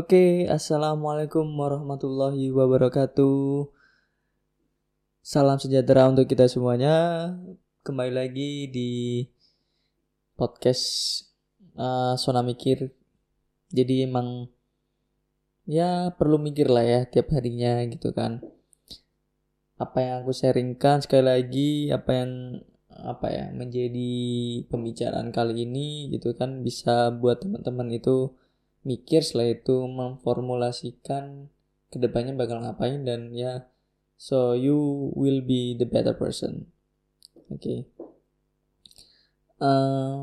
Oke, assalamualaikum warahmatullahi wabarakatuh. Salam sejahtera untuk kita semuanya. Kembali lagi di podcast uh, Sona Mikir. Jadi emang ya perlu mikir lah ya tiap harinya gitu kan. Apa yang aku sharingkan sekali lagi, apa yang apa ya menjadi pembicaraan kali ini gitu kan bisa buat teman-teman itu mikir setelah itu memformulasikan ke depannya bakal ngapain dan ya so you will be the better person. Oke. Okay. uh, eh,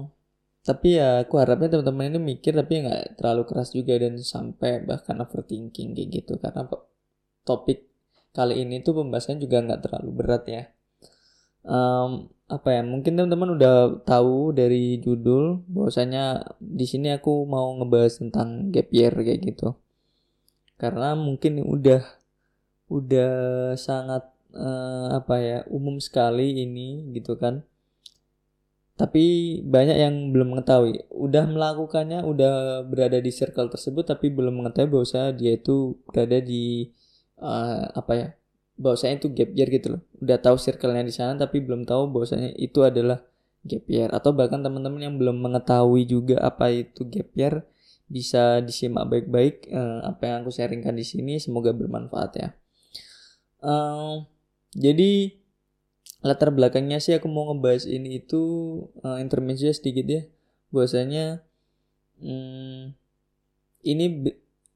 tapi ya aku harapnya teman-teman ini mikir tapi nggak terlalu keras juga dan sampai bahkan overthinking kayak gitu. Karena topik kali ini tuh pembahasannya juga nggak terlalu berat ya. Um, apa ya mungkin teman-teman udah tahu dari judul bahwasanya di sini aku mau ngebahas tentang gap year kayak gitu. Karena mungkin udah udah sangat uh, apa ya umum sekali ini gitu kan. Tapi banyak yang belum mengetahui. Udah melakukannya udah berada di circle tersebut tapi belum mengetahui bahwa dia itu berada di uh, apa ya bahwasanya itu gap year gitu loh. Udah tahu circle-nya di sana tapi belum tahu bahwasanya itu adalah gap year atau bahkan teman-teman yang belum mengetahui juga apa itu gap year bisa disimak baik-baik uh, apa yang aku sharingkan di sini semoga bermanfaat ya. Uh, jadi latar belakangnya sih aku mau ngebahas ini itu uh, intermezzo sedikit ya bahwasanya hmm, ini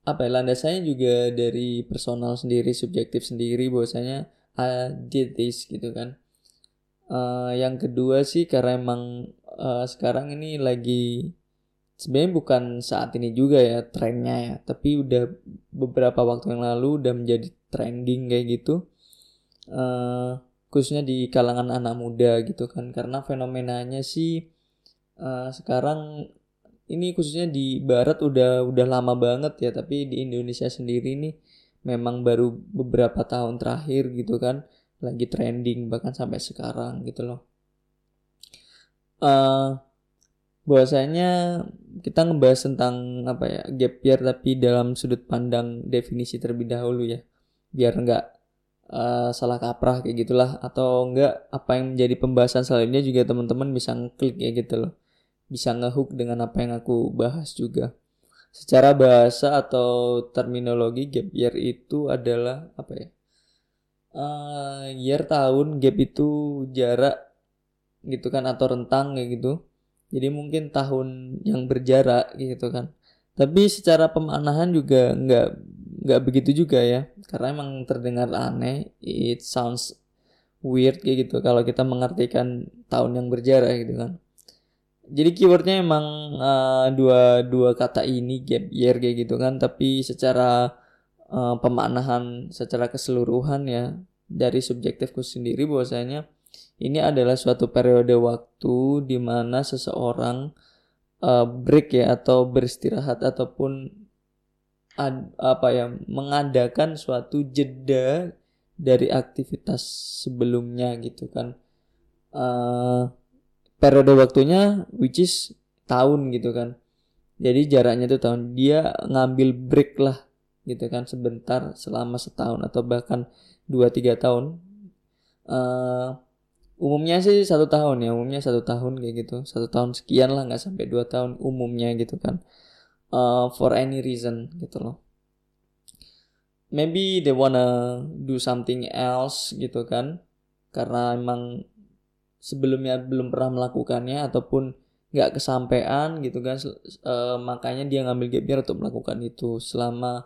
apa ya landasannya juga dari personal sendiri subjektif sendiri bahwasanya I did this gitu kan. Uh, yang kedua sih karena emang uh, sekarang ini lagi sebenarnya bukan saat ini juga ya trennya ya tapi udah beberapa waktu yang lalu udah menjadi trending kayak gitu. Uh, khususnya di kalangan anak muda gitu kan karena fenomenanya sih uh, sekarang ini khususnya di barat udah udah lama banget ya tapi di Indonesia sendiri nih memang baru beberapa tahun terakhir gitu kan lagi trending bahkan sampai sekarang gitu loh. Uh, bahwasanya kita ngebahas tentang apa ya gap year tapi dalam sudut pandang definisi terlebih dahulu ya biar nggak uh, salah kaprah kayak gitulah atau enggak apa yang menjadi pembahasan selanjutnya juga teman-teman bisa ngeklik ya gitu loh bisa ngehook dengan apa yang aku bahas juga. Secara bahasa atau terminologi gap year itu adalah apa ya? Uh, year tahun, gap itu jarak gitu kan atau rentang kayak gitu. Jadi mungkin tahun yang berjarak gitu kan. Tapi secara pemaknaan juga nggak nggak begitu juga ya, karena emang terdengar aneh. It sounds weird kayak gitu kalau kita mengartikan tahun yang berjarak gitu kan jadi keywordnya emang uh, dua dua kata ini gap year kayak gitu kan tapi secara uh, pemaknaan secara keseluruhan ya dari subjektifku sendiri bahwasanya ini adalah suatu periode waktu di mana seseorang uh, break ya atau beristirahat ataupun ad, apa ya mengadakan suatu jeda dari aktivitas sebelumnya gitu kan. Uh, periode waktunya which is tahun gitu kan. Jadi jaraknya itu tahun. Dia ngambil break lah gitu kan sebentar selama setahun atau bahkan 2-3 tahun. Uh, umumnya sih satu tahun ya umumnya satu tahun kayak gitu. Satu tahun sekian lah nggak sampai dua tahun umumnya gitu kan. Uh, for any reason gitu loh. Maybe they wanna do something else gitu kan. Karena emang sebelumnya belum pernah melakukannya ataupun nggak kesampaian gitu kan e, makanya dia ngambil gap year untuk melakukan itu selama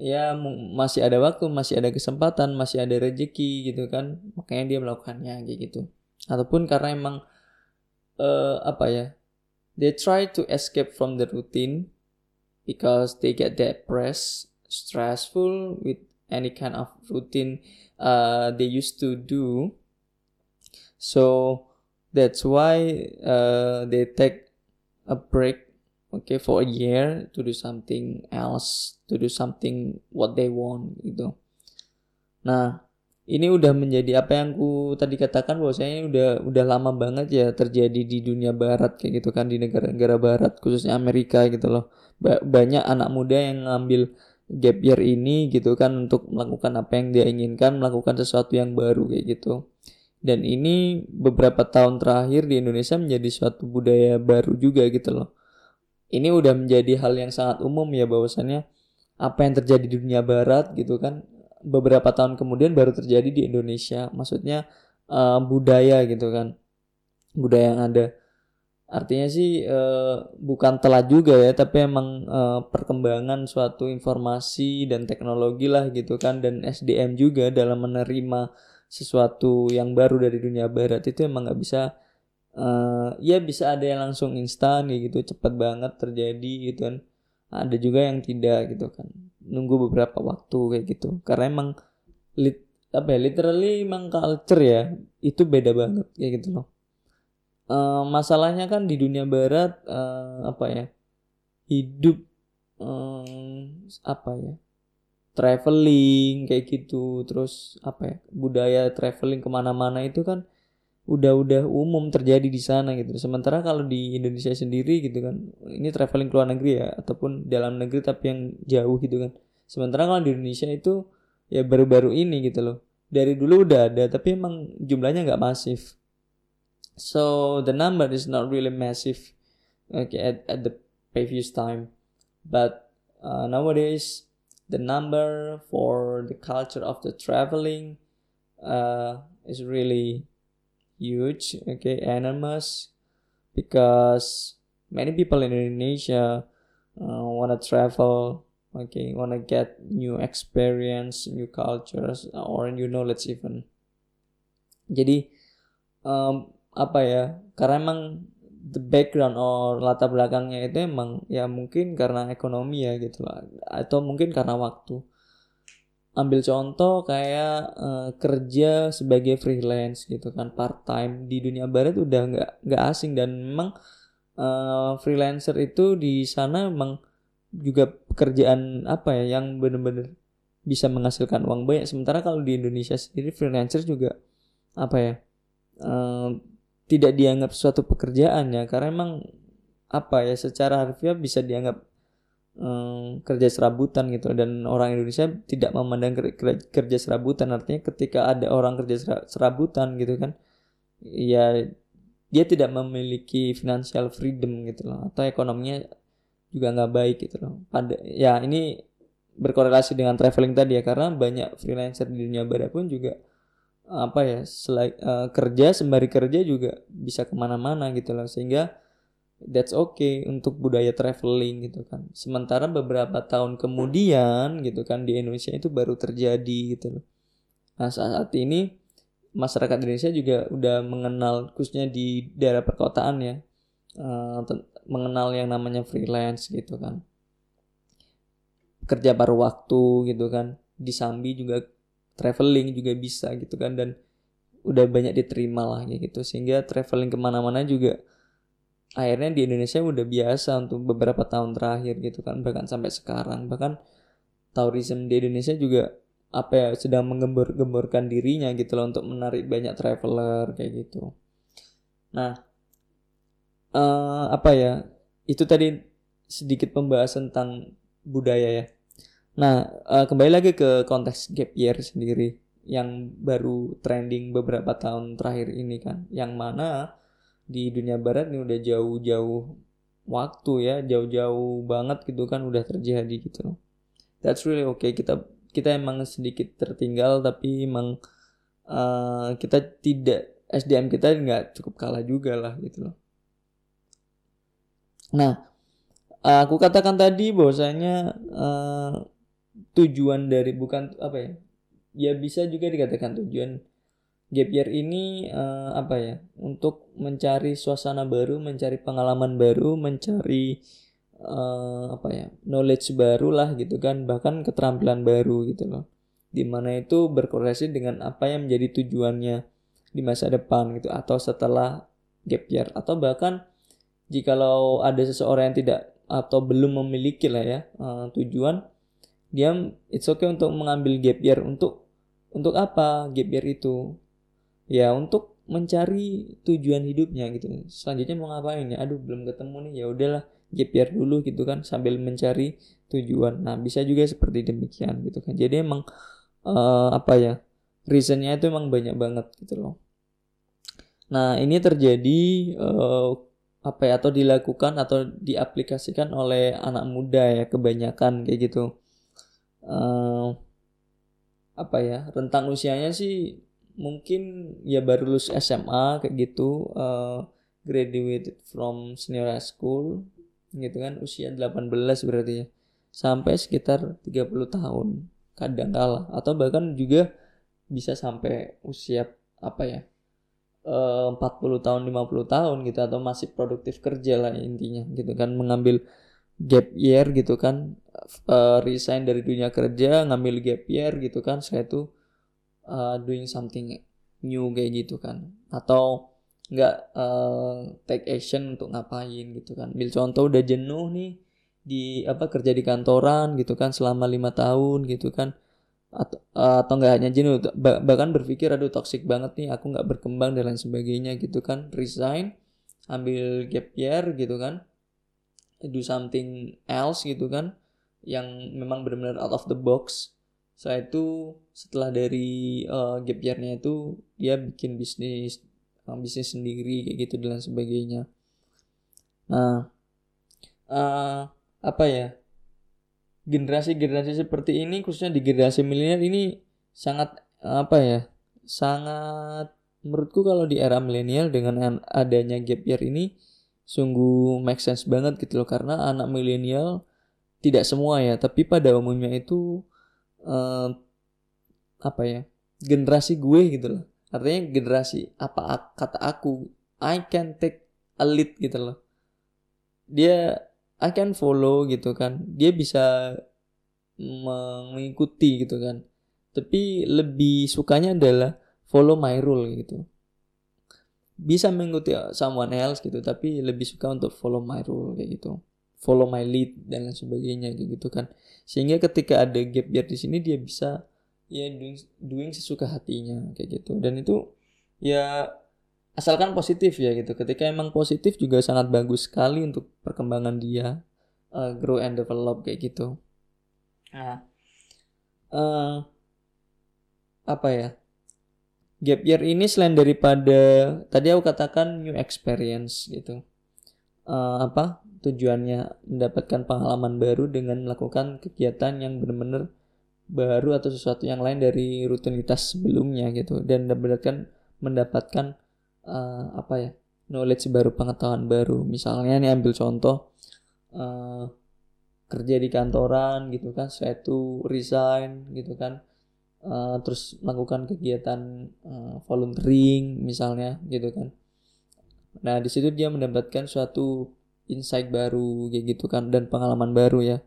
ya masih ada waktu masih ada kesempatan masih ada rezeki gitu kan makanya dia melakukannya kayak gitu. Ataupun karena emang e, apa ya they try to escape from the routine because they get depressed stressful with any kind of routine uh, they used to do so that's why uh, they take a break okay for a year to do something else to do something what they want gitu. Nah ini udah menjadi apa yang ku tadi katakan bahwasanya udah udah lama banget ya terjadi di dunia barat kayak gitu kan di negara-negara barat khususnya Amerika gitu loh. Ba banyak anak muda yang ngambil gap year ini gitu kan untuk melakukan apa yang dia inginkan melakukan sesuatu yang baru kayak gitu dan ini beberapa tahun terakhir di Indonesia menjadi suatu budaya baru juga gitu loh. Ini udah menjadi hal yang sangat umum ya bahwasannya apa yang terjadi di dunia barat gitu kan beberapa tahun kemudian baru terjadi di Indonesia. Maksudnya uh, budaya gitu kan budaya yang ada. Artinya sih uh, bukan telat juga ya tapi emang uh, perkembangan suatu informasi dan teknologi lah gitu kan dan SDM juga dalam menerima sesuatu yang baru dari dunia barat itu emang nggak bisa uh, ya bisa ada yang langsung instan gitu cepat banget terjadi gitu kan. Ada juga yang tidak gitu kan. Nunggu beberapa waktu kayak gitu. Karena emang lit apa ya literally emang culture ya itu beda banget kayak gitu loh. Uh, masalahnya kan di dunia barat uh, apa ya hidup um, apa ya traveling kayak gitu terus apa ya budaya traveling ke mana-mana itu kan udah-udah umum terjadi di sana gitu. Sementara kalau di Indonesia sendiri gitu kan, ini traveling ke luar negeri ya ataupun dalam negeri tapi yang jauh gitu kan. Sementara kalau di Indonesia itu ya baru-baru ini gitu loh. Dari dulu udah ada tapi emang jumlahnya nggak masif. So the number is not really massive okay at, at the previous time. But uh, nowadays the number for the culture of the traveling uh, is really huge, okay, enormous, because many people in Indonesia uh, want to travel, okay, want to get new experience, new cultures, or new knowledge even. Jadi um, apa ya? Karena emang the background or latar belakangnya itu emang ya mungkin karena ekonomi ya gitu lah. Atau mungkin karena waktu. Ambil contoh kayak uh, kerja sebagai freelance gitu kan part time di dunia barat udah nggak nggak asing dan memang uh, freelancer itu di sana memang juga pekerjaan apa ya yang benar-benar bisa menghasilkan uang banyak. Sementara kalau di Indonesia sendiri freelancer juga apa ya uh, tidak dianggap suatu pekerjaan ya. Karena emang apa ya secara harfiah bisa dianggap um, kerja serabutan gitu. Dan orang Indonesia tidak memandang kerja serabutan. Artinya ketika ada orang kerja serabutan gitu kan ya dia tidak memiliki financial freedom gitu loh. Atau ekonominya juga nggak baik gitu loh. Pada ya ini berkorelasi dengan traveling tadi ya. Karena banyak freelancer di dunia barat pun juga apa ya selain uh, kerja sembari kerja juga bisa ke mana-mana gitu loh sehingga that's okay untuk budaya traveling gitu kan. Sementara beberapa tahun kemudian gitu kan di Indonesia itu baru terjadi gitu loh. Nah saat ini masyarakat Indonesia juga udah mengenal khususnya di daerah perkotaan ya uh, mengenal yang namanya freelance gitu kan. Kerja paruh waktu gitu kan. Di Sambi juga traveling juga bisa gitu kan dan udah banyak diterima lah gitu. Sehingga traveling ke mana-mana juga akhirnya di Indonesia udah biasa untuk beberapa tahun terakhir gitu kan bahkan sampai sekarang. Bahkan tourism di Indonesia juga apa ya sedang menggembur-gemburkan dirinya gitu loh untuk menarik banyak traveler kayak gitu. Nah uh, apa ya itu tadi sedikit pembahasan tentang budaya ya nah uh, kembali lagi ke konteks gap year sendiri yang baru trending beberapa tahun terakhir ini kan. Yang mana di dunia barat ini udah jauh-jauh waktu ya jauh-jauh banget gitu kan udah terjadi gitu. That's really okay. Kita kita emang sedikit tertinggal tapi emang uh, kita tidak SDM kita nggak cukup kalah juga lah gitu loh. Nah aku katakan tadi bahwasanya uh, tujuan dari bukan apa ya ya bisa juga dikatakan tujuan gap year ini uh, apa ya untuk mencari suasana baru mencari pengalaman baru mencari uh, apa ya knowledge baru lah gitu kan bahkan keterampilan baru gitu loh. Di mana itu berkorelasi dengan apa yang menjadi tujuannya di masa depan gitu atau setelah gap year. Atau bahkan jikalau ada seseorang yang tidak atau belum memiliki lah ya uh, tujuan dia it's okay untuk mengambil gap year untuk untuk apa gap year itu? Ya untuk mencari tujuan hidupnya gitu. Selanjutnya mau ngapain? Ya aduh belum ketemu nih. Ya udahlah gap year dulu gitu kan sambil mencari tujuan. Nah bisa juga seperti demikian gitu kan. Jadi emang uh, apa ya reasonnya itu emang banyak banget gitu loh. Nah ini terjadi uh, apa ya atau dilakukan atau diaplikasikan oleh anak muda ya kebanyakan kayak gitu uh, apa ya rentang usianya sih mungkin ya baru lulus SMA kayak gitu uh, graduated from senior high school gitu kan usia 18 berarti ya. Sampai sekitar 30 tahun kadang kala atau bahkan juga bisa sampai usia apa ya uh, 40 tahun 50 tahun gitu atau masih produktif kerja lah intinya gitu kan mengambil gap year gitu kan uh, resign dari dunia kerja ngambil gap year gitu kan saya tuh uh, doing something new kayak gitu kan. Atau nggak uh, take action untuk ngapain gitu kan. Ambil contoh udah jenuh nih di apa kerja di kantoran gitu kan selama lima tahun gitu kan. Atau atau nggak hanya jenuh bahkan berpikir aduh toxic banget nih aku nggak berkembang dan lain sebagainya gitu kan. Resign ambil gap year gitu kan. Do something else gitu kan yang memang benar-benar out of the box. Saya itu setelah dari uh, gap year-nya itu dia bikin bisnis uh, bisnis sendiri kayak gitu dan sebagainya. Nah uh, apa ya? Generasi-generasi seperti ini khususnya di generasi milenial ini sangat apa ya? Sangat menurutku kalau di era milenial dengan adanya gap year ini sungguh make sense banget gitu loh. Karena anak milenial tidak semua ya tapi pada umumnya itu uh, apa ya generasi gue gitu loh. Artinya generasi apa kata aku I can take a lead gitu loh. Dia I can follow gitu kan. Dia bisa mengikuti gitu kan. Tapi lebih sukanya adalah follow my rule gitu. Bisa mengikuti someone else gitu tapi lebih suka untuk follow my rule kayak gitu follow my lead dan lain sebagainya gitu kan. Sehingga ketika ada gap year di sini dia bisa ya doing, doing sesuka hatinya kayak gitu. Dan itu ya asalkan positif ya gitu. Ketika emang positif juga sangat bagus sekali untuk perkembangan dia uh, grow and develop kayak gitu. Nah uh, apa ya? Gap year ini selain daripada tadi aku katakan new experience gitu uh, apa tujuannya mendapatkan pengalaman baru dengan melakukan kegiatan yang benar-benar baru atau sesuatu yang lain dari rutinitas sebelumnya gitu. Dan mendapatkan mendapatkan uh, apa ya knowledge baru pengetahuan baru. Misalnya nih ambil contoh uh, kerja di kantoran gitu kan saya tuh resign gitu kan. Uh, terus melakukan kegiatan uh, volunteering misalnya gitu kan Nah, di situ dia mendapatkan suatu insight baru kayak gitu kan dan pengalaman baru ya.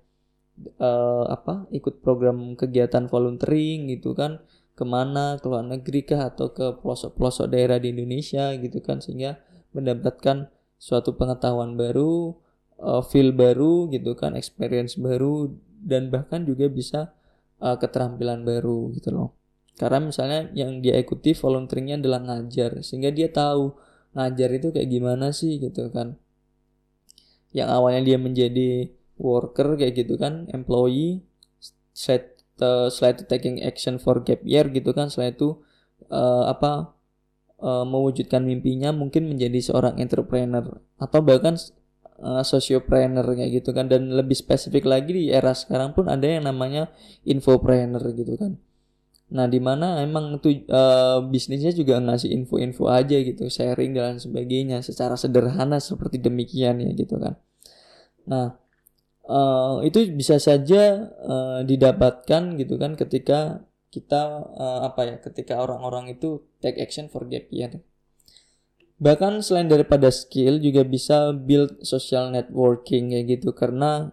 Uh, apa ikut program kegiatan volunteering gitu kan ke mana ke luar negeri kah atau ke pelosok-pelosok daerah di Indonesia gitu kan sehingga mendapatkan suatu pengetahuan baru, uh, feel baru gitu kan, experience baru dan bahkan juga bisa uh, keterampilan baru gitu loh. Karena misalnya yang dia ikuti volunteeringnya adalah ngajar sehingga dia tahu ngajar itu kayak gimana sih gitu kan. Yang awalnya dia menjadi worker kayak gitu kan employee slide uh, slide taking action for gap year gitu kan setelah itu uh, apa uh, mewujudkan mimpinya mungkin menjadi seorang entrepreneur atau bahkan uh, sociopreneur kayak gitu kan. Dan lebih spesifik lagi di era sekarang pun ada yang namanya infopreneur gitu kan Nah, di mana emang tuh uh, bisnisnya juga ngasih info-info aja gitu, sharing dan sebagainya secara sederhana seperti demikian ya gitu kan. Nah, uh, itu bisa saja uh, didapatkan gitu kan ketika kita uh, apa ya, ketika orang-orang itu take action for gap year. bahkan selain daripada skill juga bisa build social networking kayak gitu karena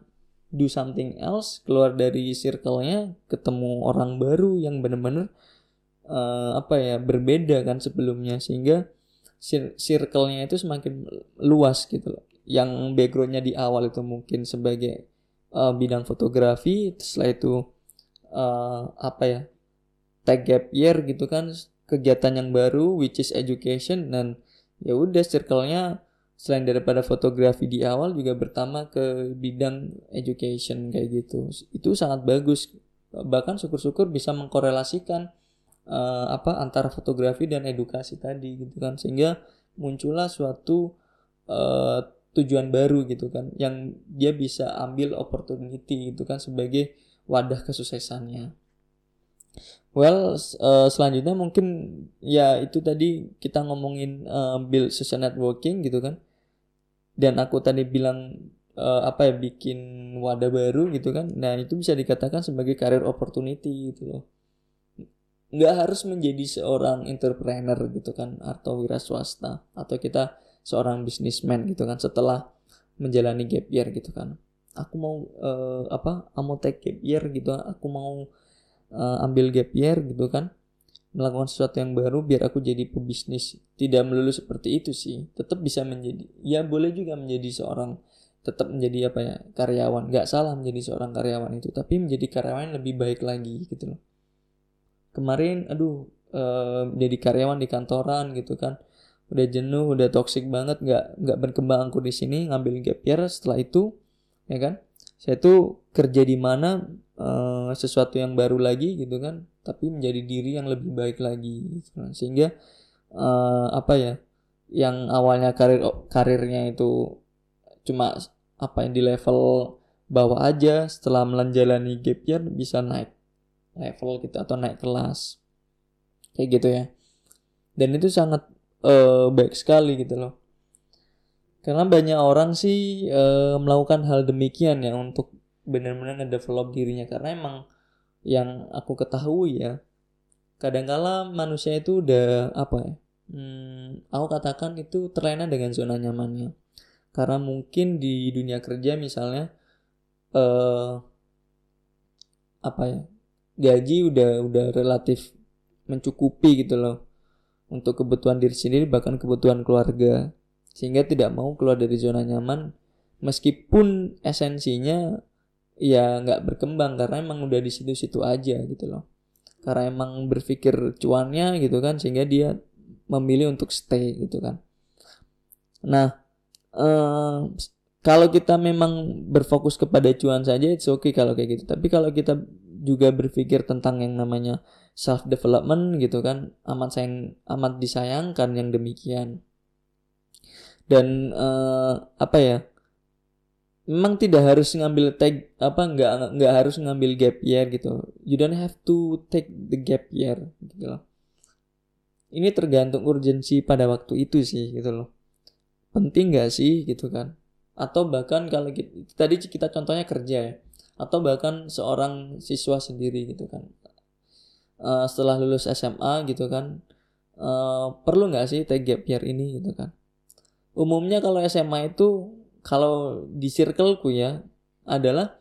do something else keluar dari circle-nya ketemu orang baru yang bener-bener uh, apa ya berbeda kan sebelumnya. Sehingga circle-nya itu semakin luas gitu loh. Yang backgroundnya di awal itu mungkin sebagai uh, bidang fotografi setelah itu uh, apa ya tag gap year gitu kan kegiatan yang baru which is education dan ya udah circle-nya selain daripada fotografi di awal juga bertambah ke bidang education kayak gitu. Itu sangat bagus. Bahkan syukur-syukur bisa mengkorelasikan uh, apa antara fotografi dan edukasi tadi gitu kan. Sehingga muncullah suatu uh, tujuan baru gitu kan. Yang dia bisa ambil opportunity gitu kan sebagai wadah kesuksesannya Well, uh, selanjutnya mungkin ya itu tadi kita ngomongin uh, build social networking gitu kan. Dan aku tadi bilang uh, apa ya bikin wadah baru gitu kan. Nah, itu bisa dikatakan sebagai career opportunity gitu loh. Nggak harus menjadi seorang entrepreneur gitu kan atau wira swasta atau kita seorang businessman gitu kan setelah menjalani gap year gitu kan. Aku mau uh, apa? Aku mau take gap year gitu. Aku mau uh, ambil gap year gitu kan melakukan sesuatu yang baru biar aku jadi pebisnis. Tidak melulu seperti itu sih. Tetap bisa menjadi ya boleh juga menjadi seorang tetap menjadi apa ya karyawan. Nggak salah menjadi seorang karyawan itu tapi menjadi karyawan lebih baik lagi gitu loh. Kemarin aduh uh, jadi karyawan di kantoran gitu kan. Udah jenuh udah toxic banget nggak nggak berkembang aku di sini ngambil gap year. Setelah itu ya kan saya tuh kerja di mana uh, sesuatu yang baru lagi gitu kan tapi menjadi diri yang lebih baik lagi gitu kan. sehingga uh, apa ya yang awalnya karir karirnya itu cuma apa yang di level bawah aja setelah menjalani gap year bisa naik level gitu atau naik kelas. Kayak gitu ya. Dan itu sangat uh, baik sekali gitu loh. Karena banyak orang sih e, melakukan hal demikian ya untuk benar-benar ngedevelop dirinya. Karena emang yang aku ketahui ya kadangkala manusia itu udah apa ya hmm, aku katakan itu terlena dengan zona nyamannya. Karena mungkin di dunia kerja misalnya eh apa ya gaji udah udah relatif mencukupi gitu loh untuk kebutuhan diri sendiri bahkan kebutuhan keluarga. Sehingga tidak mau keluar dari zona nyaman meskipun esensinya ya nggak berkembang karena emang udah di situ-situ aja gitu loh. Karena emang berpikir cuannya gitu kan sehingga dia memilih untuk stay gitu kan. Nah eh, kalau kita memang berfokus kepada cuan saja oke okay kalau kayak gitu. Tapi kalau kita juga berpikir tentang yang namanya self development gitu kan amat sayang amat disayangkan yang demikian. Dan uh, apa ya memang tidak harus ngambil tag apa nggak nggak harus ngambil gap year gitu. You don't have to take the gap year gitu loh. Ini tergantung urgensi pada waktu itu sih gitu loh. Penting gak sih gitu kan? Atau bahkan kalau kita, tadi kita contohnya kerja ya. Atau bahkan seorang siswa sendiri gitu kan. Uh, setelah lulus SMA gitu kan. Uh, perlu nggak sih take gap year ini gitu kan? Umumnya kalau SMA itu kalau di circleku ya adalah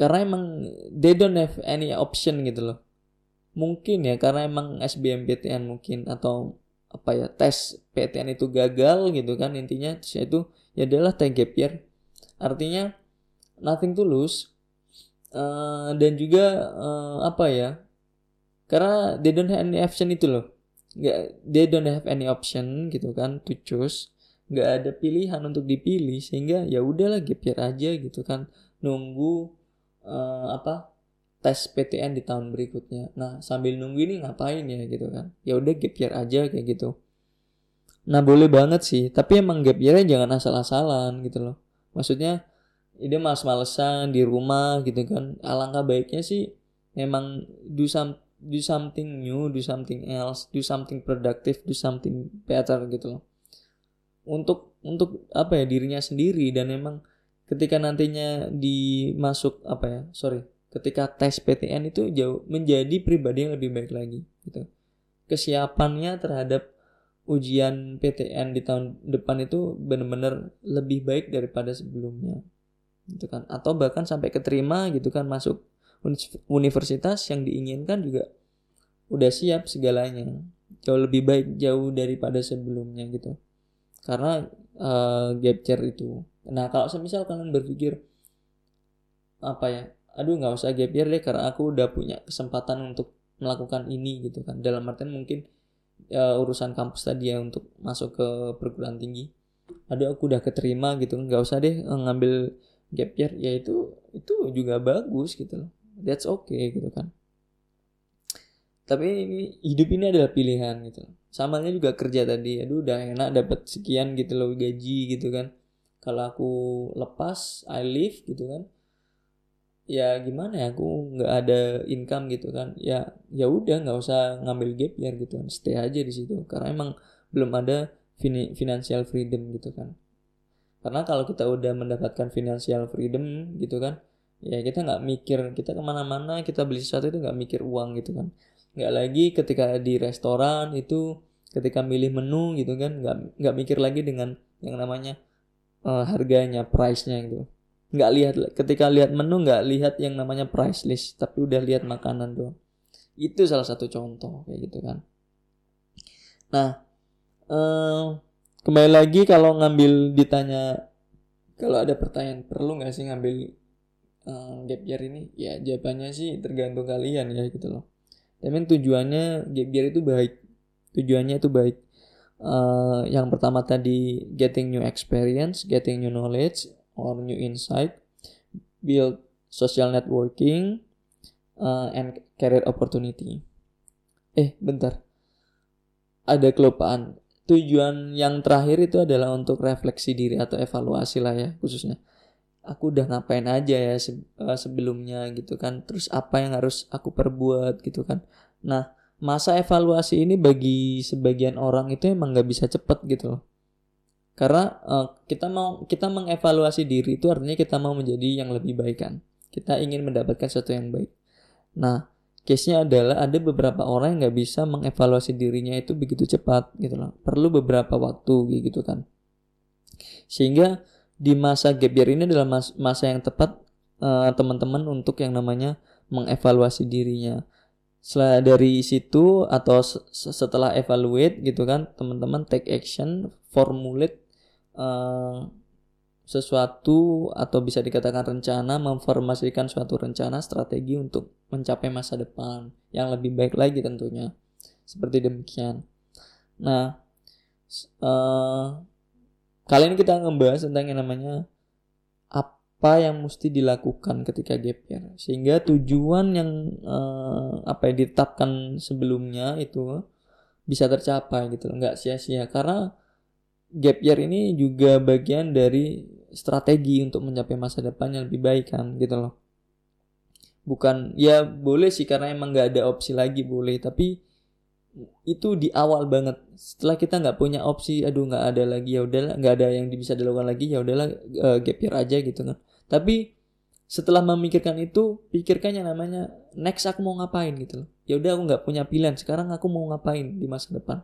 karena emang they don't have any option gitu loh. Mungkin ya karena emang SBMPTN mungkin atau apa ya tes PTN itu gagal gitu kan intinya saya itu ya adalah gap year artinya nothing to lose. Uh, dan juga uh, apa ya karena they don't have any option itu loh. Nggak they don't have any option gitu kan to choose nggak ada pilihan untuk dipilih sehingga ya udahlah gap year aja gitu kan. Nunggu uh, apa tes PTN di tahun berikutnya. Nah sambil nunggu ini ngapain ya gitu kan. Ya udah gap year aja kayak gitu. Nah boleh banget sih tapi emang gap year jangan asal-asalan gitu loh. Maksudnya ide males-malesan di rumah gitu kan. Alangkah baiknya sih memang do some do something new do something else do something productive do something better gitu loh untuk untuk apa ya dirinya sendiri. Dan memang ketika nantinya dimasuk apa ya sorry ketika tes PTN itu jauh menjadi pribadi yang lebih baik lagi gitu. Kesiapannya terhadap ujian PTN di tahun depan itu benar-benar lebih baik daripada sebelumnya gitu kan. Atau bahkan sampai keterima gitu kan masuk universitas yang diinginkan juga udah siap segalanya. Jauh lebih baik jauh daripada sebelumnya gitu karena uh, gap year itu. Nah kalau semisal kalian berpikir apa ya aduh nggak usah gap year deh karena aku udah punya kesempatan untuk melakukan ini gitu kan. Dalam artian mungkin uh, urusan kampus tadi ya untuk masuk ke perguruan tinggi. Aduh aku udah keterima gitu. Nggak usah deh eh, ngambil gap year. Ya itu itu juga bagus gitu loh. That's okay gitu kan. Tapi ini hidup ini adalah pilihan gitu samanya juga kerja tadi aduh udah enak dapat sekian gitu loh gaji gitu kan. Kalau aku lepas I leave gitu kan. Ya gimana ya aku nggak ada income gitu kan. Ya ya udah nggak usah ngambil gap year gitu kan. Stay aja di situ. Karena emang belum ada financial freedom gitu kan. Karena kalau kita udah mendapatkan financial freedom gitu kan ya kita nggak mikir kita ke mana-mana kita beli sesuatu itu nggak mikir uang gitu kan nggak lagi ketika di restoran itu ketika milih menu gitu kan nggak nggak mikir lagi dengan yang namanya uh, harganya price-nya gitu. Nggak lihat ketika lihat menu nggak lihat yang namanya price list tapi udah lihat makanan doang. Itu salah satu contoh kayak gitu kan. Nah uh, kembali lagi kalau ngambil ditanya kalau ada pertanyaan perlu nggak sih ngambil uh, gap year ini? Ya jawabannya sih tergantung kalian ya gitu loh tapi tujuannya year itu baik. Tujuannya itu baik. Uh, yang pertama tadi getting new experience getting new knowledge or new insight build social networking uh, and career opportunity. Eh bentar. Ada kelupaan. Tujuan yang terakhir itu adalah untuk refleksi diri atau evaluasi lah ya khususnya aku udah ngapain aja ya eh, sebelumnya gitu kan. Terus apa yang harus aku perbuat gitu kan. Nah masa evaluasi ini bagi sebagian orang itu emang nggak bisa cepet gitu loh. Karena uh, kita mau kita mengevaluasi diri itu artinya kita mau menjadi yang lebih baik kan. Kita ingin mendapatkan sesuatu yang baik. Nah case-nya adalah ada beberapa orang yang nggak bisa mengevaluasi dirinya itu begitu cepat gitu loh. Perlu beberapa waktu gitu kan. Sehingga di masa gap year ini adalah mas masa yang tepat eh, teman-teman untuk yang namanya mengevaluasi dirinya. Setelah dari situ atau setelah evaluate gitu kan, teman-teman take action, formulate uh, sesuatu atau bisa dikatakan rencana memformasikan suatu rencana strategi untuk mencapai masa depan yang lebih baik lagi tentunya seperti demikian nah uh, kali ini kita ngebahas tentang yang namanya apa yang mesti dilakukan ketika gap year. Sehingga tujuan yang uh, apa yang ditetapkan sebelumnya itu bisa tercapai gitu nggak sia-sia. Karena gap year ini juga bagian dari strategi untuk mencapai masa depan yang lebih baik kan gitu loh. Bukan ya boleh sih karena emang nggak ada opsi lagi boleh. Tapi itu di awal banget. Setelah kita nggak punya opsi aduh nggak ada lagi ya udahlah nggak ada yang bisa dilakukan lagi ya udahlah uh, gap year aja gitu kan. Tapi setelah memikirkan itu pikirkan yang namanya next aku mau ngapain gitu loh. Ya udah aku nggak punya pilihan. Sekarang aku mau ngapain di masa depan?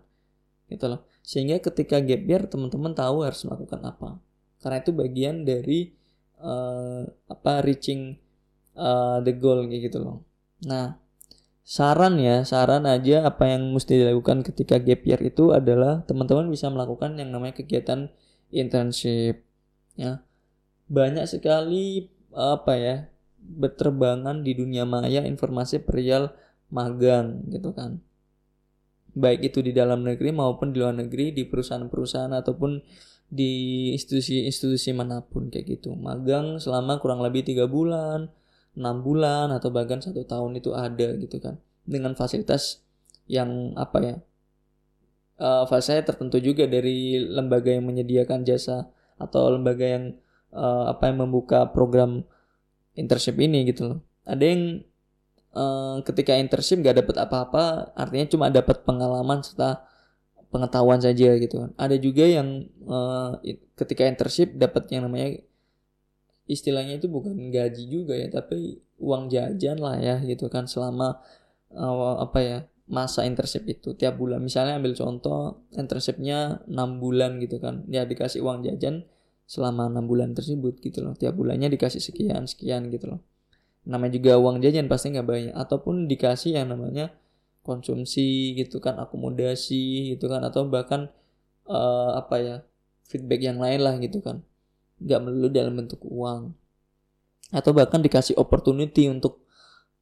Gitu loh. Sehingga ketika gap year teman-teman tahu harus melakukan apa. Karena itu bagian dari uh, apa reaching uh, the goal gitu loh. Nah saran ya saran aja apa yang mesti dilakukan ketika gap year itu adalah teman-teman bisa melakukan yang namanya kegiatan internship ya. Banyak sekali apa ya berterbangan di dunia maya informasi perihal magang gitu kan. Baik itu di dalam negeri maupun di luar negeri di perusahaan-perusahaan ataupun di institusi-institusi mana pun kayak gitu. Magang selama kurang lebih tiga bulan enam bulan atau bahkan satu tahun itu ada gitu kan dengan fasilitas yang apa ya uh, fasilitas tertentu juga dari lembaga yang menyediakan jasa atau lembaga yang uh, apa yang membuka program internship ini gitu loh ada yang uh, ketika internship gak dapat apa-apa artinya cuma dapat pengalaman serta pengetahuan saja gitu kan. Ada juga yang uh, ketika internship dapat yang namanya istilahnya itu bukan gaji juga ya, tapi uang jajan lah ya gitu kan selama uh, apa ya masa internship itu tiap bulan. Misalnya ambil contoh internshipnya 6 bulan gitu kan. Ya dikasih uang jajan selama enam bulan tersebut gitu loh. Tiap bulannya dikasih sekian sekian gitu loh. Namanya juga uang jajan pasti nggak banyak. Ataupun dikasih yang namanya konsumsi gitu kan akomodasi gitu kan atau bahkan uh, apa ya feedback yang lain lah gitu kan nggak melulu dalam bentuk uang. Atau bahkan dikasih opportunity untuk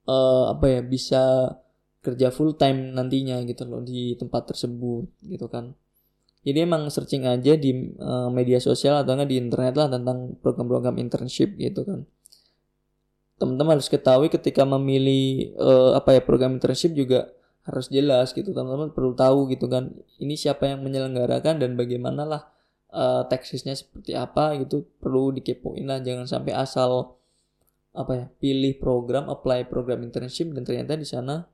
uh, apa ya bisa kerja full time nantinya gitu loh di tempat tersebut gitu kan. Jadi emang searching aja di uh, media sosial atau enggak di internet lah tentang program-program internship gitu kan. Teman-teman harus ketahui ketika memilih uh, apa ya program internship juga harus jelas gitu. Teman-teman perlu tahu gitu kan ini siapa yang menyelenggarakan dan bagaimana lah uh, teksisnya seperti apa gitu perlu dikepoin lah jangan sampai asal apa ya pilih program apply program internship dan ternyata di sana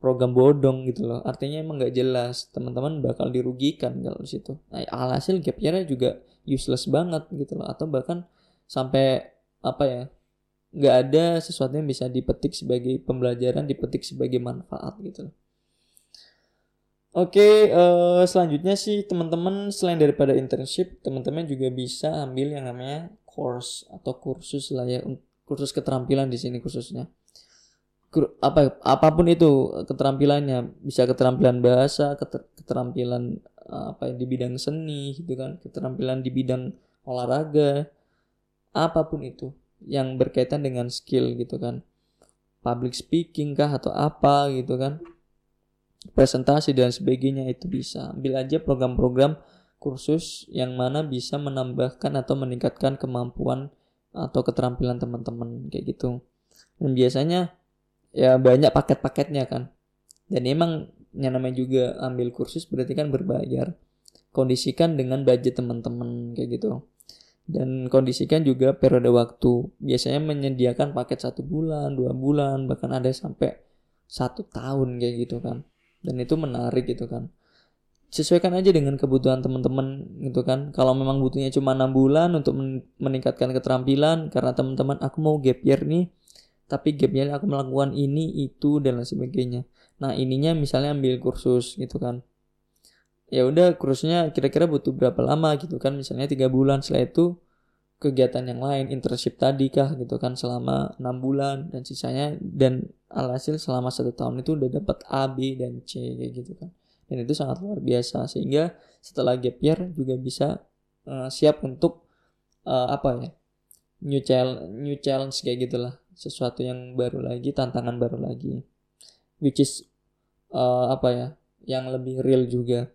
program bodong gitu loh. Artinya emang nggak jelas teman-teman bakal dirugikan kalau di situ. Nah, alhasil gap juga useless banget gitu loh. Atau bahkan sampai apa ya nggak ada sesuatu yang bisa dipetik sebagai pembelajaran dipetik sebagai manfaat gitu loh Oke, uh, selanjutnya sih teman-teman selain daripada internship, teman-teman juga bisa ambil yang namanya course atau kursus lah ya, kursus keterampilan di sini khususnya. Apa apa pun itu keterampilannya. Bisa keterampilan bahasa keterampilan apa ya, di bidang seni gitu kan. Keterampilan di bidang olahraga apa pun itu yang berkaitan dengan skill gitu kan. Public speaking kah atau apa gitu kan presentasi dan sebagainya itu bisa. Ambil aja program-program kursus yang mana bisa menambahkan atau meningkatkan kemampuan atau keterampilan teman-teman kayak gitu. Dan biasanya ya banyak paket-paketnya kan. Dan emang yang namanya juga ambil kursus berarti kan berbayar. Kondisikan dengan budget teman-teman kayak gitu. Dan kondisikan juga periode waktu. Biasanya menyediakan paket satu bulan dua bulan bahkan ada sampai satu tahun kayak gitu kan dan itu menarik gitu kan. Sesuaikan aja dengan kebutuhan teman-teman gitu kan. Kalau memang butuhnya cuma enam bulan untuk meningkatkan keterampilan karena teman-teman aku mau gap year nih tapi gapnya aku melakukan ini itu dan lain sebagainya. Nah ininya misalnya ambil kursus gitu kan. Ya udah kursusnya kira-kira butuh berapa lama gitu kan. Misalnya tiga bulan setelah itu kegiatan yang lain internship tadi kah gitu kan selama enam bulan dan sisanya dan alhasil selama satu tahun itu udah dapat A B dan C kayak gitu kan. Dan itu sangat luar biasa sehingga setelah gap year juga bisa uh, siap untuk uh, apa ya new challenge new challenge kayak gitulah. Sesuatu yang baru lagi tantangan baru lagi. Which is uh, apa ya yang lebih real juga.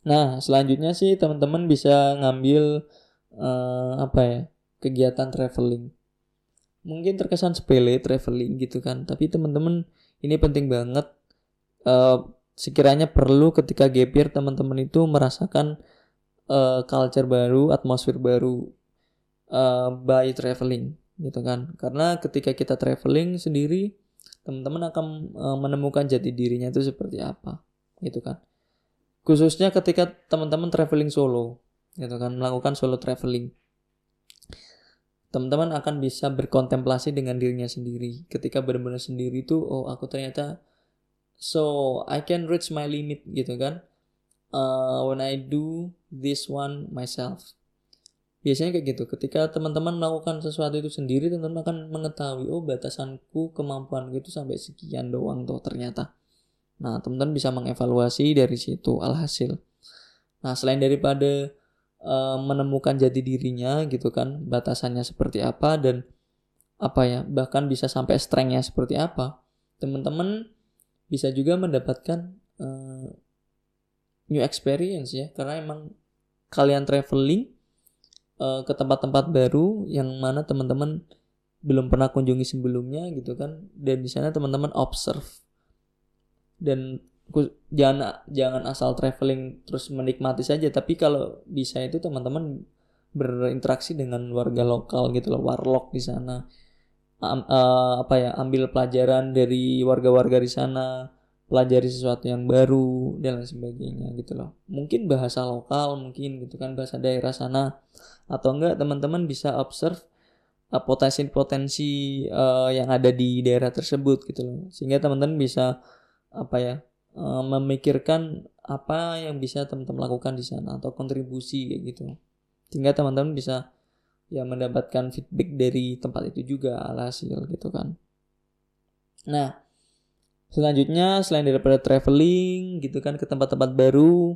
Nah selanjutnya sih teman-teman bisa ngambil uh, apa ya kegiatan traveling. Mungkin terkesan sepele traveling gitu kan tapi teman-teman ini penting banget. Uh, sekiranya perlu ketika gap year teman-teman itu merasakan uh, culture baru atmosfer baru uh, by traveling gitu kan. Karena ketika kita traveling sendiri teman-teman akan uh, menemukan jati dirinya itu seperti apa gitu kan. Khususnya ketika teman-teman traveling solo gitu kan melakukan solo traveling. Teman-teman akan bisa berkontemplasi dengan dirinya sendiri. Ketika benar-benar sendiri tuh oh aku ternyata so I can reach my limit gitu kan. Uh, when I do this one myself. Biasanya kayak gitu. Ketika teman-teman melakukan sesuatu itu sendiri teman-teman akan mengetahui oh batasanku kemampuan itu sampai sekian doang tuh ternyata. Nah teman-teman bisa mengevaluasi dari situ alhasil. Nah selain daripada uh, menemukan jati dirinya gitu kan batasannya seperti apa dan apa ya bahkan bisa sampai strengthnya seperti apa. Teman-teman bisa juga mendapatkan uh, new experience ya karena emang kalian traveling uh, ke tempat-tempat baru yang mana teman-teman belum pernah kunjungi sebelumnya gitu kan dan di sana teman-teman observe. Dan jangan jangan asal traveling terus menikmati saja. Tapi kalau bisa itu teman-teman berinteraksi dengan warga lokal gitu loh warlock di sana. Um, uh, apa ya ambil pelajaran dari warga-warga di sana pelajari sesuatu yang baru dan lain sebagainya gitu loh. Mungkin bahasa lokal mungkin gitu kan bahasa daerah sana. Atau enggak teman-teman bisa observe uh, potensi-potensi uh, yang ada di daerah tersebut gitu loh. Sehingga teman-teman bisa apa ya uh, memikirkan apa yang bisa teman-teman lakukan di sana atau kontribusi kayak gitu. Sehingga teman-teman bisa ya mendapatkan feedback dari tempat itu juga alhasil gitu kan. Nah selanjutnya selain daripada traveling gitu kan ke tempat-tempat baru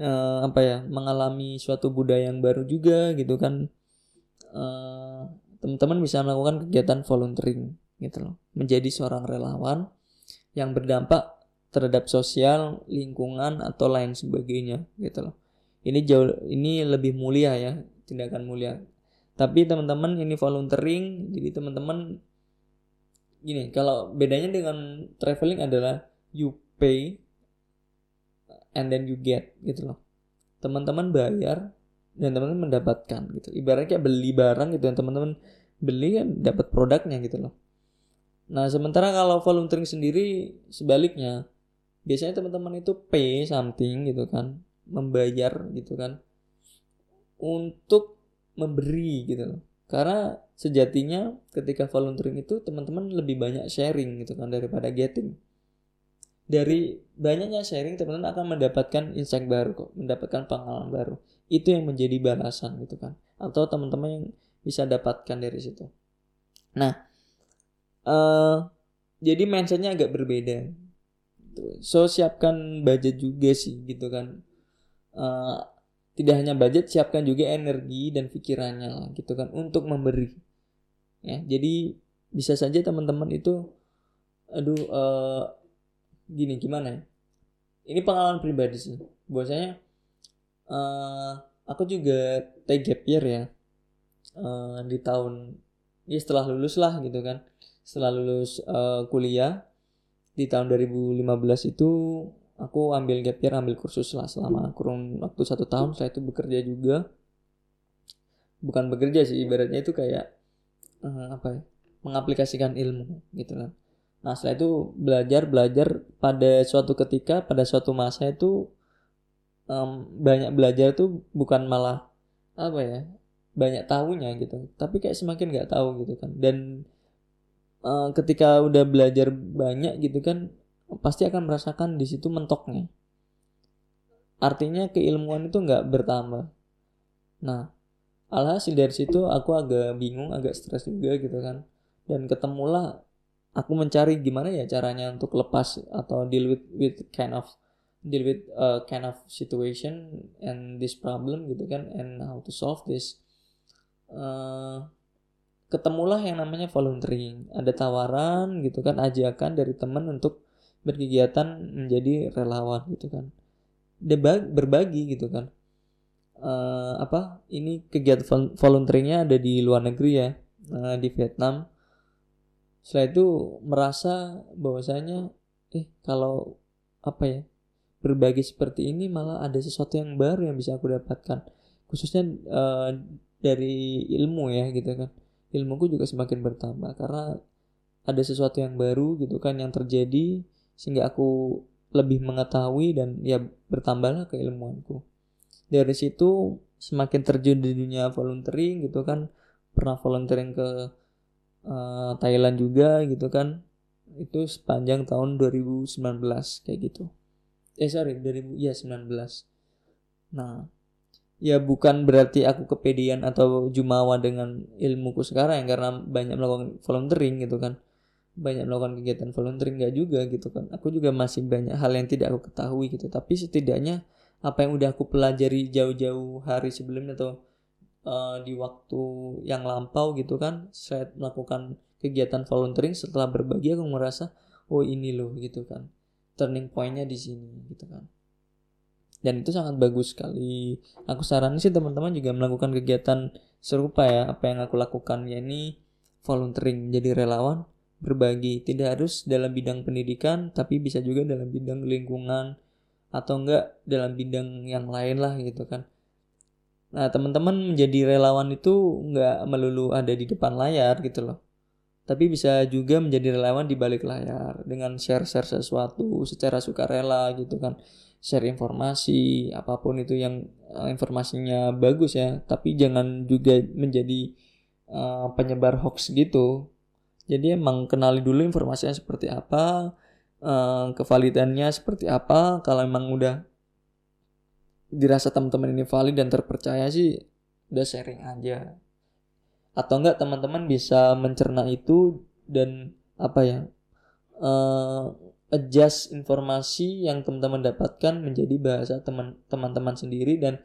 uh, apa ya mengalami suatu budaya yang baru juga gitu kan uh, teman-teman bisa melakukan kegiatan volunteering gitu loh. Menjadi seorang relawan yang berdampak terhadap sosial, lingkungan atau lain sebagainya gitu loh. Ini jauh ini lebih mulia ya, tindakan mulia. Tapi teman-teman ini volunteering, jadi teman-teman gini, kalau bedanya dengan traveling adalah you pay and then you get gitu loh. Teman-teman bayar dan teman-teman mendapatkan gitu. Ibaratnya kayak beli barang gitu dan teman-teman beli kan dapat produknya gitu loh. Nah, sementara kalau volunteering sendiri sebaliknya biasanya teman-teman itu pay something gitu kan membayar gitu kan untuk memberi gitu loh. Karena sejatinya ketika volunteering itu teman-teman lebih banyak sharing gitu kan daripada getting. Dari banyaknya sharing teman-teman akan mendapatkan insight baru kok mendapatkan pengalaman baru. Itu yang menjadi balasan gitu kan atau teman-teman yang bisa dapatkan dari situ. Nah uh, jadi mindsetnya agak berbeda gitu. So siapkan budget juga sih gitu kan. Uh, tidak hanya budget, siapkan juga energi dan pikirannya lah gitu kan untuk memberi. Ya, jadi bisa saja teman-teman itu aduh uh, gini gimana ya? Ini pengalaman pribadi sih. Bahwasanya uh, aku juga take gap year ya. Uh, di tahun ya setelah lulus lah gitu kan. Setelah lulus uh, kuliah di tahun 2015 itu aku ambil gap year ambil kursus lah selama kurun waktu satu tahun. Saya itu bekerja juga. Bukan bekerja sih ibaratnya itu kayak uh, apa ya mengaplikasikan ilmu gitu kan. Nah setelah itu belajar belajar. Pada suatu ketika pada suatu masa itu um, banyak belajar tuh bukan malah apa ya banyak tahunya gitu. Tapi kayak semakin nggak tahu gitu kan. Dan uh, ketika udah belajar banyak gitu kan pasti akan merasakan di situ mentoknya. Artinya keilmuan itu nggak bertambah. Nah alhasil dari situ aku agak bingung agak stres juga gitu kan. Dan ketemulah aku mencari gimana ya caranya untuk lepas atau deal with with kind of deal with a kind of situation and this problem gitu kan and how to solve this. Uh, ketemulah yang namanya volunteering. Ada tawaran gitu kan, ajakan dari teman untuk berkegiatan menjadi relawan gitu kan. Dia berbagi gitu kan. Uh, apa ini kegiatan volunteeringnya ada di luar negeri ya uh, di Vietnam. Setelah itu merasa bahwasanya eh kalau apa ya berbagi seperti ini malah ada sesuatu yang baru yang bisa aku dapatkan khususnya uh, dari ilmu ya gitu kan ilmuku juga semakin bertambah karena ada sesuatu yang baru gitu kan yang terjadi sehingga aku lebih mengetahui dan ya bertambahlah keilmuanku. Dari situ semakin terjun di dunia volunteering gitu kan pernah volunteering ke uh, Thailand juga gitu kan itu sepanjang tahun 2019 kayak gitu eh sorry 2000 ya 19 nah ya bukan berarti aku kepedean atau jumawa dengan ilmuku sekarang karena banyak melakukan volunteering gitu kan. Banyak melakukan kegiatan volunteering gak juga gitu kan. Aku juga masih banyak hal yang tidak aku ketahui gitu. Tapi setidaknya apa yang udah aku pelajari jauh-jauh hari sebelumnya atau uh, di waktu yang lampau gitu kan saya melakukan kegiatan volunteering setelah berbagi aku merasa oh ini loh gitu kan. Turning pointnya di sini gitu kan dan itu sangat bagus sekali. Aku saranin sih teman-teman juga melakukan kegiatan serupa ya. Apa yang aku lakukan ya ini volunteering. Jadi relawan berbagi. Tidak harus dalam bidang pendidikan tapi bisa juga dalam bidang lingkungan. Atau enggak dalam bidang yang lain lah gitu kan. Nah teman-teman menjadi relawan itu enggak melulu ada di depan layar gitu loh. Tapi bisa juga menjadi relawan di balik layar. Dengan share-share sesuatu secara sukarela gitu kan share informasi apa pun itu yang uh, informasinya bagus ya. Tapi jangan juga menjadi uh, penyebar hoax gitu. Jadi emang kenali dulu informasinya seperti apa uh, kevalidannya seperti apa. Kalau emang udah dirasa teman-teman ini valid dan terpercaya sih udah sharing aja. Atau enggak teman-teman bisa mencerna itu dan apa ya uh, adjust informasi yang teman-teman dapatkan menjadi bahasa teman teman-teman sendiri dan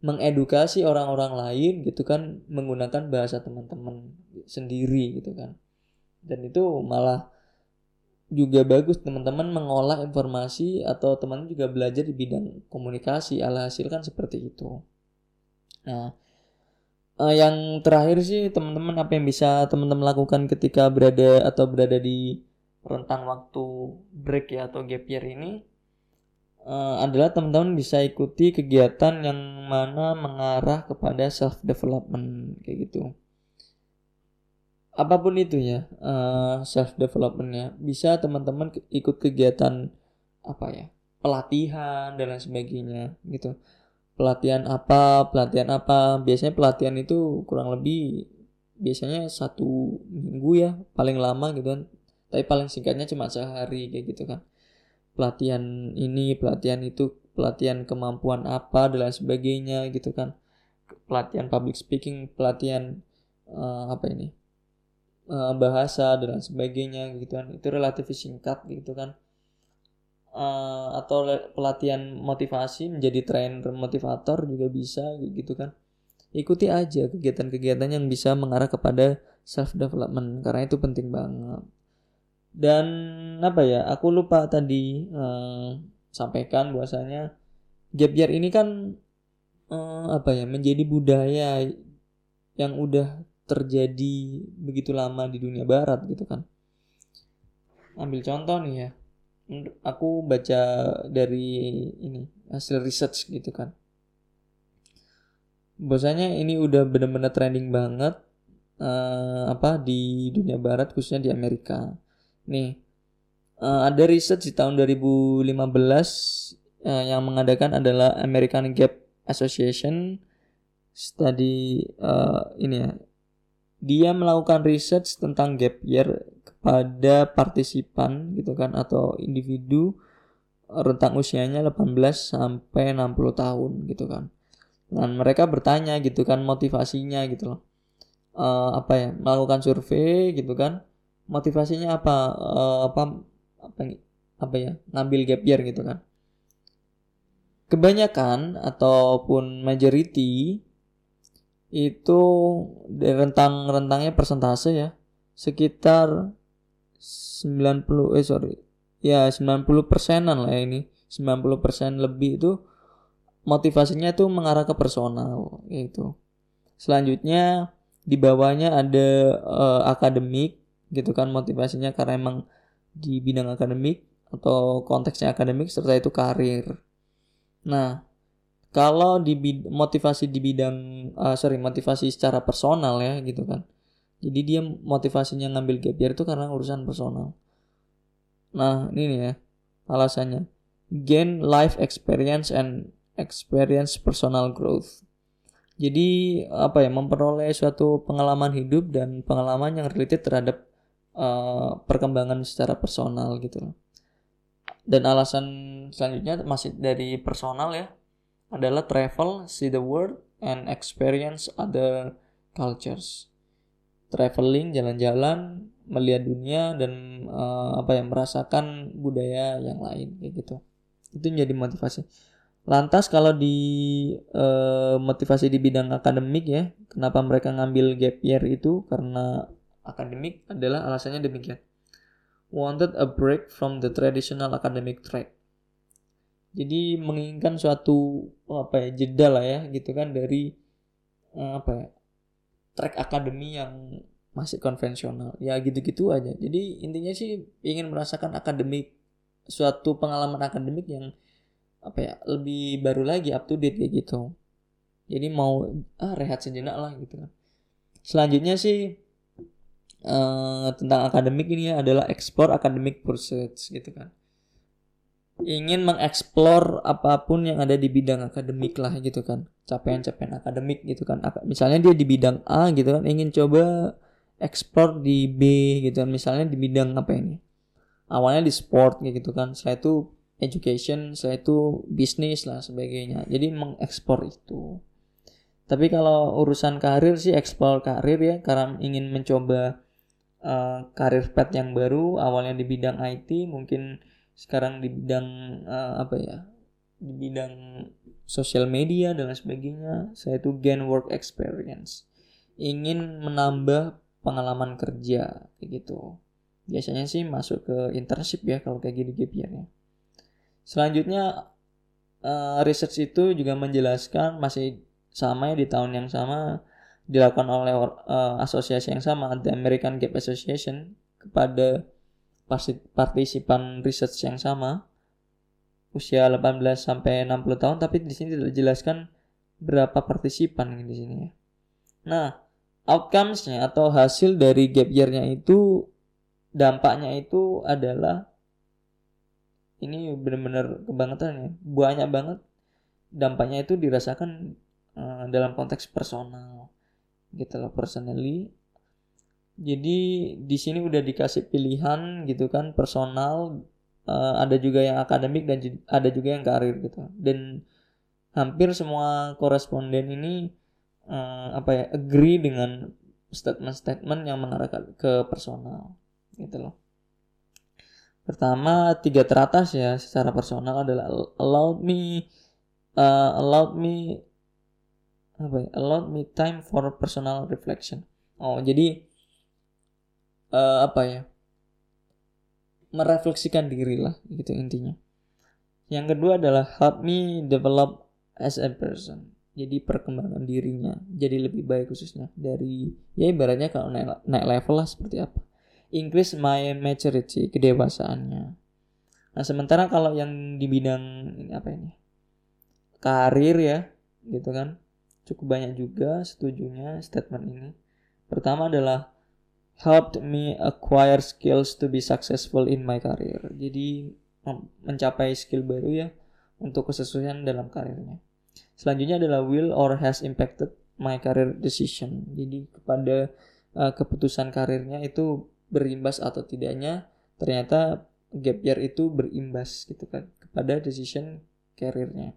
mengedukasi orang-orang lain gitu kan menggunakan bahasa teman-teman sendiri gitu kan. Dan itu malah juga bagus teman-teman mengolah informasi atau teman juga belajar di bidang komunikasi alhasil kan seperti itu. Nah uh, yang terakhir sih teman-teman apa yang bisa teman-teman lakukan ketika berada atau berada di rentang waktu break ya atau gap year ini uh, adalah teman-teman bisa ikuti kegiatan yang mana mengarah kepada self development kayak gitu. Apa pun itu ya uh, eh, self developmentnya bisa teman-teman ikut kegiatan apa ya pelatihan dan lain sebagainya gitu. Pelatihan apa pelatihan apa. Biasanya pelatihan itu kurang lebih biasanya satu minggu ya paling lama gitu kan tapi paling singkatnya cuma sehari kayak gitu kan. Pelatihan ini pelatihan itu pelatihan kemampuan apa dan lain sebagainya gitu kan. Pelatihan public speaking pelatihan uh, apa ini uh, bahasa dan lain sebagainya gitu kan. Itu relatif singkat gitu kan. Uh, atau pelatihan motivasi menjadi trainer motivator juga bisa gitu kan. Ikuti aja kegiatan-kegiatan yang bisa mengarah kepada self development karena itu penting banget dan apa ya aku lupa tadi uh, sampaikan bahwasanya gap year ini kan uh, apa ya menjadi budaya yang udah terjadi begitu lama di dunia barat gitu kan. Ambil contoh nih ya aku baca dari ini hasil research gitu kan. Bahwasanya ini udah bener-bener trending banget uh, apa di dunia barat khususnya di Amerika nih uh, ada research di tahun 2015 uh, eh, yang mengadakan adalah American Gap Association study uh, ini ya dia melakukan research tentang gap year kepada partisipan gitu kan atau individu rentang usianya 18 sampai 60 tahun gitu kan. Dan mereka bertanya gitu kan motivasinya gitu loh. Uh, apa ya melakukan survei gitu kan motivasinya apa? Uh, apa apa apa ya ngambil gap year gitu kan. Kebanyakan ataupun majority itu dari rentang rentangnya persentase ya sekitar 90 eh sorry ya 90 persenan lah ya ini. 90 persen lebih itu motivasinya itu mengarah ke personal gitu. Selanjutnya di bawahnya ada uh, akademik gitu kan motivasinya karena emang di bidang akademik atau konteksnya akademik serta itu karir. Nah kalau di motivasi di bidang uh, sorry motivasi secara personal ya gitu kan. Jadi dia motivasinya ngambil gap year itu karena urusan personal. Nah ini nih ya alasannya. Gain life experience and experience personal growth. Jadi apa ya memperoleh suatu pengalaman hidup dan pengalaman yang related terhadap uh, perkembangan secara personal gitu dan alasan selanjutnya masih dari personal ya adalah travel, see the world, and experience other cultures. Traveling, jalan-jalan, melihat dunia dan uh, apa yang merasakan budaya yang lain kayak gitu. Itu menjadi motivasi. Lantas kalau di uh, motivasi di bidang akademik ya, kenapa mereka ngambil gap year itu karena akademik adalah alasannya demikian. Wanted a break from the traditional academic track. Jadi menginginkan suatu apa ya jeda lah ya gitu kan dari eh, apa ya track akademi yang masih konvensional. Ya gitu-gitu aja. Jadi intinya sih ingin merasakan akademik suatu pengalaman akademik yang apa ya lebih baru lagi up to date kayak gitu. Jadi mau ah rehat sejenak lah gitu kan. Selanjutnya sih uh, tentang akademik ini ya adalah explore academic pursuits gitu kan. Ingin mengeksplor apa pun yang ada di bidang akademik lah gitu kan. Capaian-capaian akademik gitu kan. Misalnya dia di bidang A gitu kan ingin coba eksplor di B gitu kan. Misalnya di bidang apa ini? Awalnya di sport gitu kan. Setelah itu education setelah itu bisnis lah sebagainya. Jadi mengekspor itu. Tapi kalau urusan karir sih ekspor karir ya karena ingin mencoba uh, karir pet yang baru awalnya di bidang IT mungkin sekarang di bidang uh, apa ya di bidang sosial media dan lain sebagainya saya itu gain work experience. Ingin menambah pengalaman kerja kayak gitu. Biasanya sih masuk ke internship ya kalau kayak gini gap year selanjutnya uh, research itu juga menjelaskan masih sama ya di tahun yang sama dilakukan oleh uh, asosiasi yang sama The American Gap Association kepada partisipan research yang sama usia 18 sampai 60 tahun tapi di sini tidak dijelaskan berapa partisipan di sini ya. Nah, outcomes-nya atau hasil dari gap year-nya itu dampaknya itu adalah ini benar-benar kebangetan ya. Banyak banget dampaknya itu dirasakan uh, dalam konteks personal gitu loh personally. Jadi di sini udah dikasih pilihan gitu kan personal uh, ada juga yang akademik dan ada juga yang karir gitu. Dan hampir semua koresponden ini uh, apa ya agree dengan statement-statement yang mengarah ke personal gitu loh. Pertama tiga teratas ya secara personal adalah allowed me uh, allowed me apa ya? Allowed me time for personal reflection. Oh jadi uh, apa ya? Merefleksikan diri lah gitu intinya. Yang kedua adalah help me develop as a person. Jadi perkembangan dirinya jadi lebih baik khususnya dari ya ibaratnya kalau naik, naik level lah seperti apa. Increase my maturity kedewasaannya. Nah sementara kalau yang di bidang ini apa ini? Karir ya gitu kan cukup banyak juga setujunya statement ini pertama adalah helped me acquire skills to be successful in my career. Jadi mencapai skill baru ya untuk kesesuaian dalam karirnya. Selanjutnya adalah will or has impacted my career decision. Jadi kepada uh, keputusan karirnya itu berimbas atau tidaknya ternyata gap year itu berimbas gitu kan kepada decision karirnya.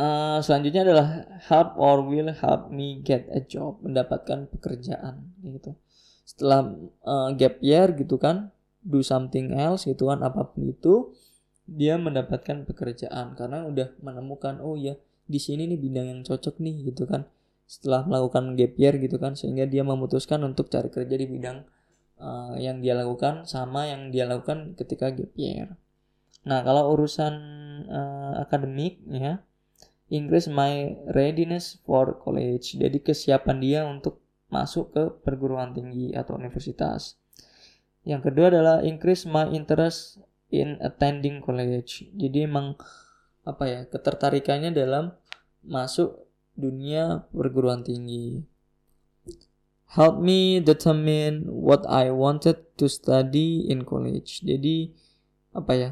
Uh, selanjutnya adalah help or will help me get a job, mendapatkan pekerjaan gitu. Setelah uh, gap year gitu kan, do something else gitu kan apa pun itu, dia mendapatkan pekerjaan karena udah menemukan oh ya di sini nih bidang yang cocok nih gitu kan. Setelah melakukan gap year gitu kan sehingga dia memutuskan untuk cari kerja di bidang uh, yang dia lakukan sama yang dia lakukan ketika gap year. Nah, kalau urusan uh, akademik ya, increase my readiness for college. Jadi kesiapan dia untuk masuk ke perguruan tinggi atau universitas. Yang kedua adalah increase my interest in attending college. Jadi emang apa ya ketertarikannya dalam masuk dunia perguruan tinggi. Help me determine what I wanted to study in college. Jadi apa ya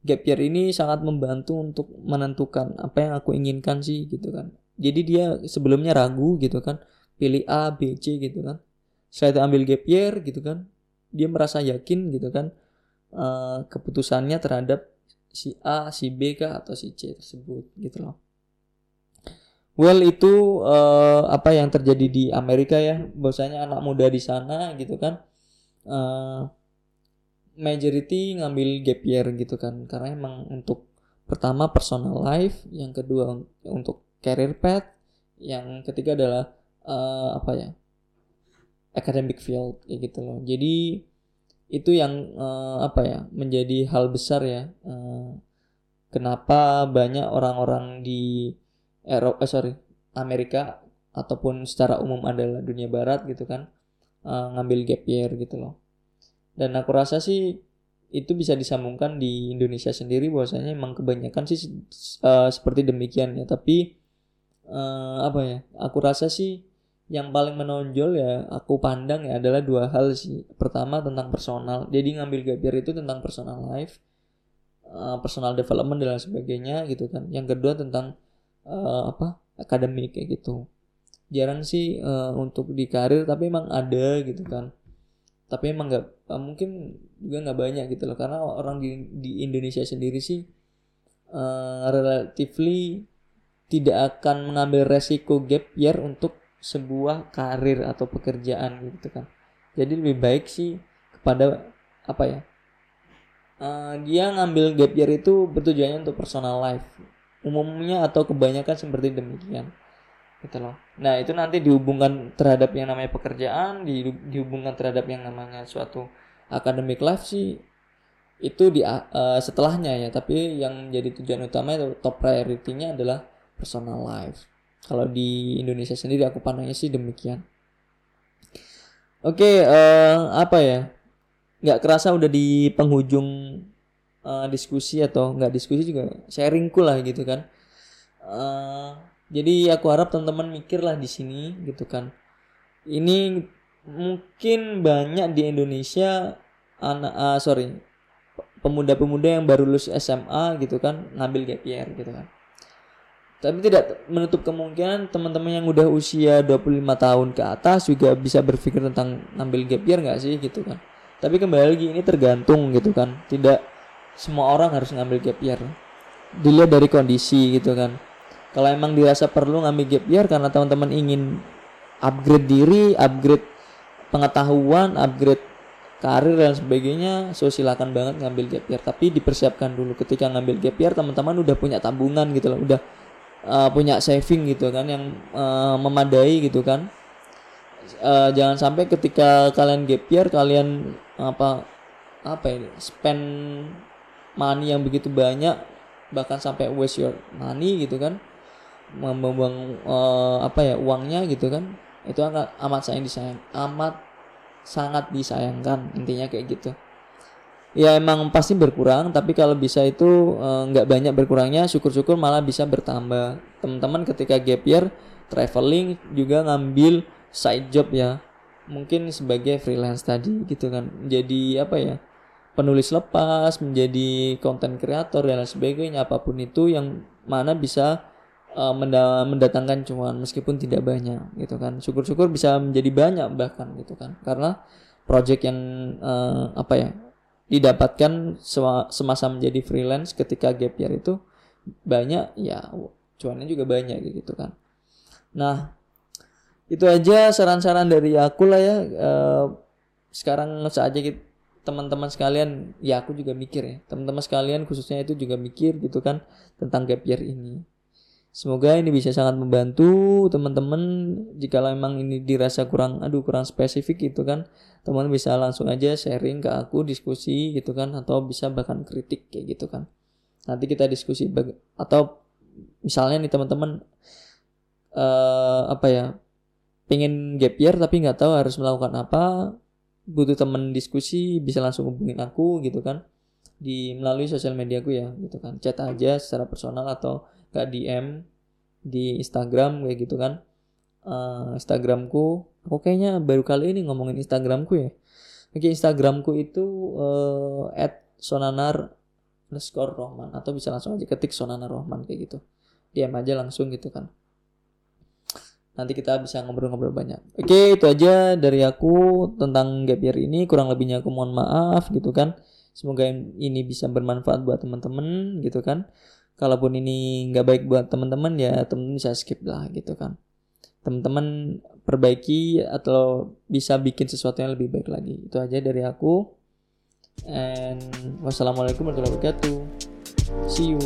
gap year ini sangat membantu untuk menentukan apa yang aku inginkan sih gitu kan. Jadi dia sebelumnya ragu gitu kan. Pilih A B C gitu kan. Saya ambil gap year gitu kan. Dia merasa yakin gitu kan uh, keputusannya terhadap si A si B kah atau si C tersebut gitu loh. Well itu uh, apa yang terjadi di Amerika ya. Bahwasanya anak muda di sana gitu kan uh, majority ngambil gap year gitu kan. Karena emang untuk pertama personal life yang kedua untuk career path yang ketiga adalah uh, apa ya academic field kayak gitu loh. Jadi itu yang uh, apa ya menjadi hal besar ya uh, kenapa banyak orang-orang di Eropa eh, sorry Amerika ataupun secara umum adalah dunia barat gitu kan uh, ngambil gap year gitu loh dan aku rasa sih itu bisa disambungkan di Indonesia sendiri bahwasanya emang kebanyakan sih uh, seperti demikian ya. Tapi uh, apa ya aku rasa sih yang paling menonjol ya aku pandang ya adalah dua hal sih. Pertama tentang personal. Jadi ngambil gapir itu tentang personal life uh, personal development dan sebagainya gitu kan. Yang kedua tentang uh, apa akademik kayak gitu. Jarang sih uh, untuk di karir tapi emang ada gitu kan tapi emang nggak uh, mungkin juga nggak banyak gitu loh. Karena orang di di Indonesia sendiri sih uh, relatively tidak akan mengambil resiko gap year untuk sebuah karir atau pekerjaan gitu kan. Jadi lebih baik sih kepada apa ya uh, dia ngambil gap year itu bertujuannya untuk personal life. Umumnya atau kebanyakan seperti demikian gitu loh nah itu nanti dihubungkan terhadap yang namanya pekerjaan di, dihubungkan terhadap yang namanya suatu academic life sih itu di uh, setelahnya ya tapi yang jadi tujuan utama itu top priority-nya adalah personal life. Kalau di Indonesia sendiri aku pandangnya sih demikian. Oke, okay, uh, eh, apa ya? Nggak kerasa udah di penghujung uh, diskusi atau nggak diskusi juga sharingku lah gitu kan. Uh, jadi aku harap teman-teman mikir lah di sini gitu kan. Ini mungkin banyak di Indonesia anak uh, sorry pemuda-pemuda yang baru lulus SMA gitu kan ngambil gap year gitu kan tapi tidak menutup kemungkinan teman-teman yang udah usia 25 tahun ke atas juga bisa berpikir tentang ngambil gap year nggak sih gitu kan. Tapi kembali lagi ini tergantung gitu kan. Tidak semua orang harus ngambil gap year. Dilihat dari kondisi gitu kan. Kalau emang dirasa perlu ngambil gap year karena teman-teman ingin upgrade diri, upgrade pengetahuan, upgrade karir dan sebagainya, so silakan banget ngambil gap year. Tapi dipersiapkan dulu. Ketika ngambil gap year teman-teman udah punya tabungan gitu loh, udah uh, punya saving gitu kan yang uh, memadai gitu kan. Uh, jangan sampai ketika kalian gap year kalian apa apa ini spend money yang begitu banyak bahkan sampai waste your money gitu kan membuang uh, apa ya uangnya gitu kan. Itu amat amat sayang disayang amat sangat disayangkan intinya kayak gitu. Ya emang pasti berkurang tapi kalau bisa itu eh, nggak uh, banyak berkurangnya syukur-syukur malah bisa bertambah. Teman-teman ketika gap year traveling juga ngambil side job ya. Mungkin sebagai freelance tadi gitu kan. Jadi apa ya penulis lepas menjadi content creator dan lain sebagainya apa pun itu yang mana bisa uh, mendatangkan cuan meskipun tidak banyak gitu kan. Syukur-syukur bisa menjadi banyak bahkan gitu kan. Karena project yang uh, apa ya didapatkan semasa menjadi freelance ketika gap year itu banyak ya cuannya juga banyak gitu kan. Nah itu aja saran-saran dari aku lah ya. E, sekarang saja gitu teman-teman sekalian ya aku juga mikir ya teman-teman sekalian khususnya itu juga mikir gitu kan tentang gap year ini Semoga ini bisa sangat membantu teman-teman jika memang ini dirasa kurang aduh kurang spesifik gitu kan. Teman bisa langsung aja sharing ke aku diskusi gitu kan atau bisa bahkan kritik kayak gitu kan. Nanti kita diskusi atau misalnya nih teman-teman uh, apa ya pengen gap year tapi nggak tahu harus melakukan apa butuh teman diskusi bisa langsung hubungin aku gitu kan di melalui sosial media aku ya gitu kan. Chat aja secara personal atau gak DM di Instagram kayak gitu kan. Uh, Instagramku aku kayaknya baru kali ini ngomongin Instagramku ya. Oke Instagramku itu uh, sonanar underscore rohman atau bisa langsung aja ketik sonanar rohman kayak gitu. DM aja langsung gitu kan. Nanti kita bisa ngobrol-ngobrol banyak. Oke itu aja dari aku tentang gap year ini. Kurang lebihnya aku mohon maaf gitu kan. Semoga ini bisa bermanfaat buat teman-teman gitu kan kalaupun ini nggak baik buat teman-teman ya teman-teman bisa skip lah gitu kan. Teman-teman perbaiki atau bisa bikin sesuatu yang lebih baik lagi. Itu aja dari aku. And wassalamualaikum warahmatullahi wabarakatuh. See you.